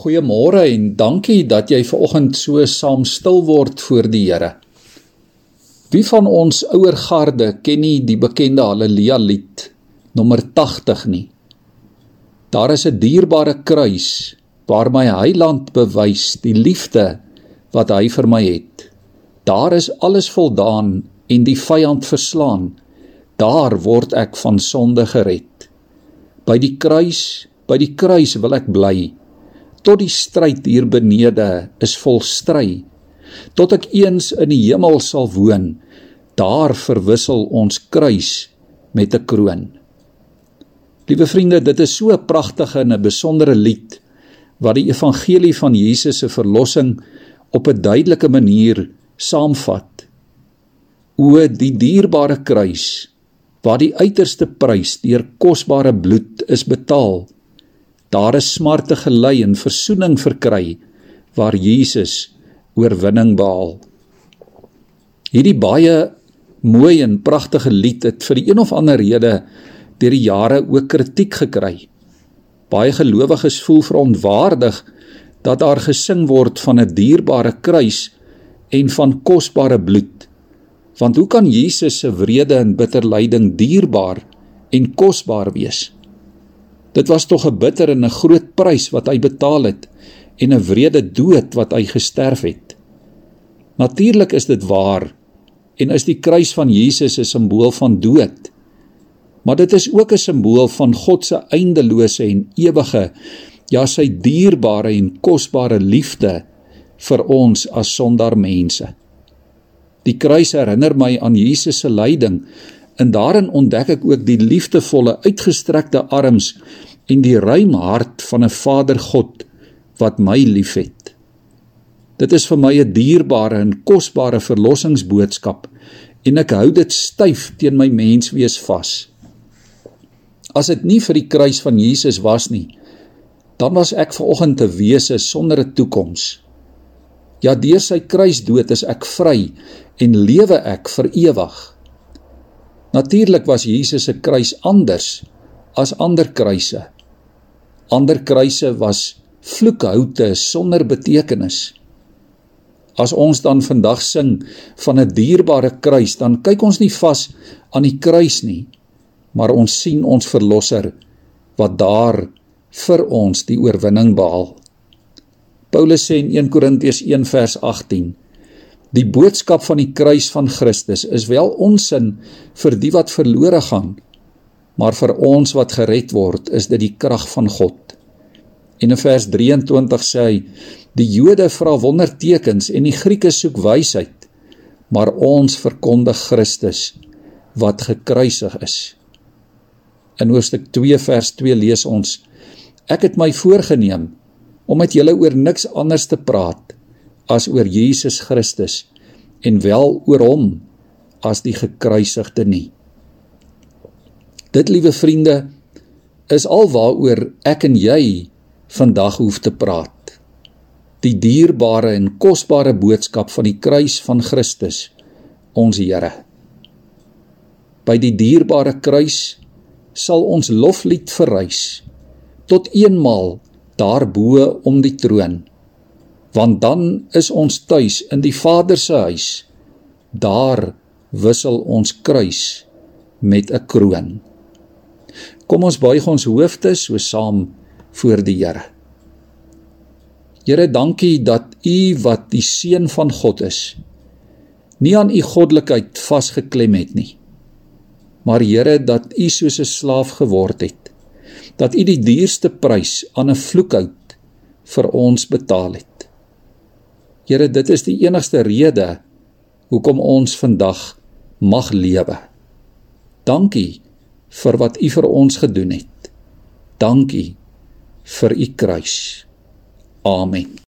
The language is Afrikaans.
Goeiemôre en dankie dat jy ver oggend so saam stil word voor die Here. Wie van ons ouer garde ken nie die bekende Halleluja lied nommer 80 nie? Daar is 'n dierbare kruis waar my Heiland bewys die liefde wat hy vir my het. Daar is alles voldaan en die vyand verslaan. Daar word ek van sonde gered. By die kruis, by die kruis wil ek bly tot die stryd hier benede is vol stry tot ek eens in die hemel sal woon daar verwissel ons kruis met 'n kroon. Liewe vriende dit is so 'n pragtige en 'n besondere lied wat die evangelie van Jesus se verlossing op 'n duidelike manier saamvat. O die dierbare kruis waar die uiterste prys deur kosbare bloed is betaal Daar is smarte gelei en verzoening verkry waar Jesus oorwinning behaal. Hierdie baie mooi en pragtige lied het vir die een of ander rede deur die jare ook kritiek gekry. Baie gelowiges voel verontwaardig dat daar gesing word van 'n dierbare kruis en van kosbare bloed. Want hoe kan Jesus se wrede en bitter lyding dierbaar en kosbaar wees? Dit was tog 'n bitter en 'n groot prys wat hy betaal het en 'n wrede dood wat hy gesterf het. Natuurlik is dit waar en is die kruis van Jesus 'n simbool van dood. Maar dit is ook 'n simbool van God se eindelose en ewige ja sy dierbare en kosbare liefde vir ons as sondaar mense. Die kruis herinner my aan Jesus se lyding En daarin ontdek ek ook die liefdevolle uitgestrekte arms en die ruim hart van 'n Vader God wat my liefhet. Dit is vir my 'n dierbare en kosbare verlossingsboodskap en ek hou dit styf teen my menswees vas. As dit nie vir die kruis van Jesus was nie, dan was ek vanoggend te wese sonder 'n toekoms. Ja, deur sy kruisdood is ek vry en lewe ek vir ewig. Natuurlik was Jesus se kruis anders as ander kruise. Ander kruise was vloekhoute sonder betekenis. As ons dan vandag sing van 'n dierbare kruis, dan kyk ons nie vas aan die kruis nie, maar ons sien ons verlosser wat daar vir ons die oorwinning behaal. Paulus sê in 1 Korintiërs 1 vers 18 Die boodskap van die kruis van Christus is wel onsin vir die wat verlore gaan, maar vir ons wat gered word, is dit die krag van God. En in vers 23 sê hy: Die Jode vra wondertekens en die Grieke soek wysheid, maar ons verkondig Christus wat gekruisig is. In Hoofstuk 2 vers 2 lees ons: Ek het my voorgenem om met julle oor niks anders te praat as oor Jesus Christus en wel oor hom as die gekruisigde nie. Dit liewe vriende is alwaaroor ek en jy vandag hoef te praat. Die dierbare en kosbare boodskap van die kruis van Christus, ons Here. By die dierbare kruis sal ons loflied verrys tot eenmaal daarbo om die troon want dan is ons tuis in die Vader se huis. Daar wissel ons kruis met 'n kroon. Kom ons buig ons hoofde so saam voor die Here. Here, dankie dat U wat die seun van God is, nie aan U goddelikheid vasgeklem het nie. Maar Here, dat U soos 'n slaaf geword het, dat U die duurste prys aan 'n vloekhout vir ons betaal het. Here, dit is die enigste rede hoekom ons vandag mag lewe. Dankie vir wat U vir ons gedoen het. Dankie vir U kruis. Amen.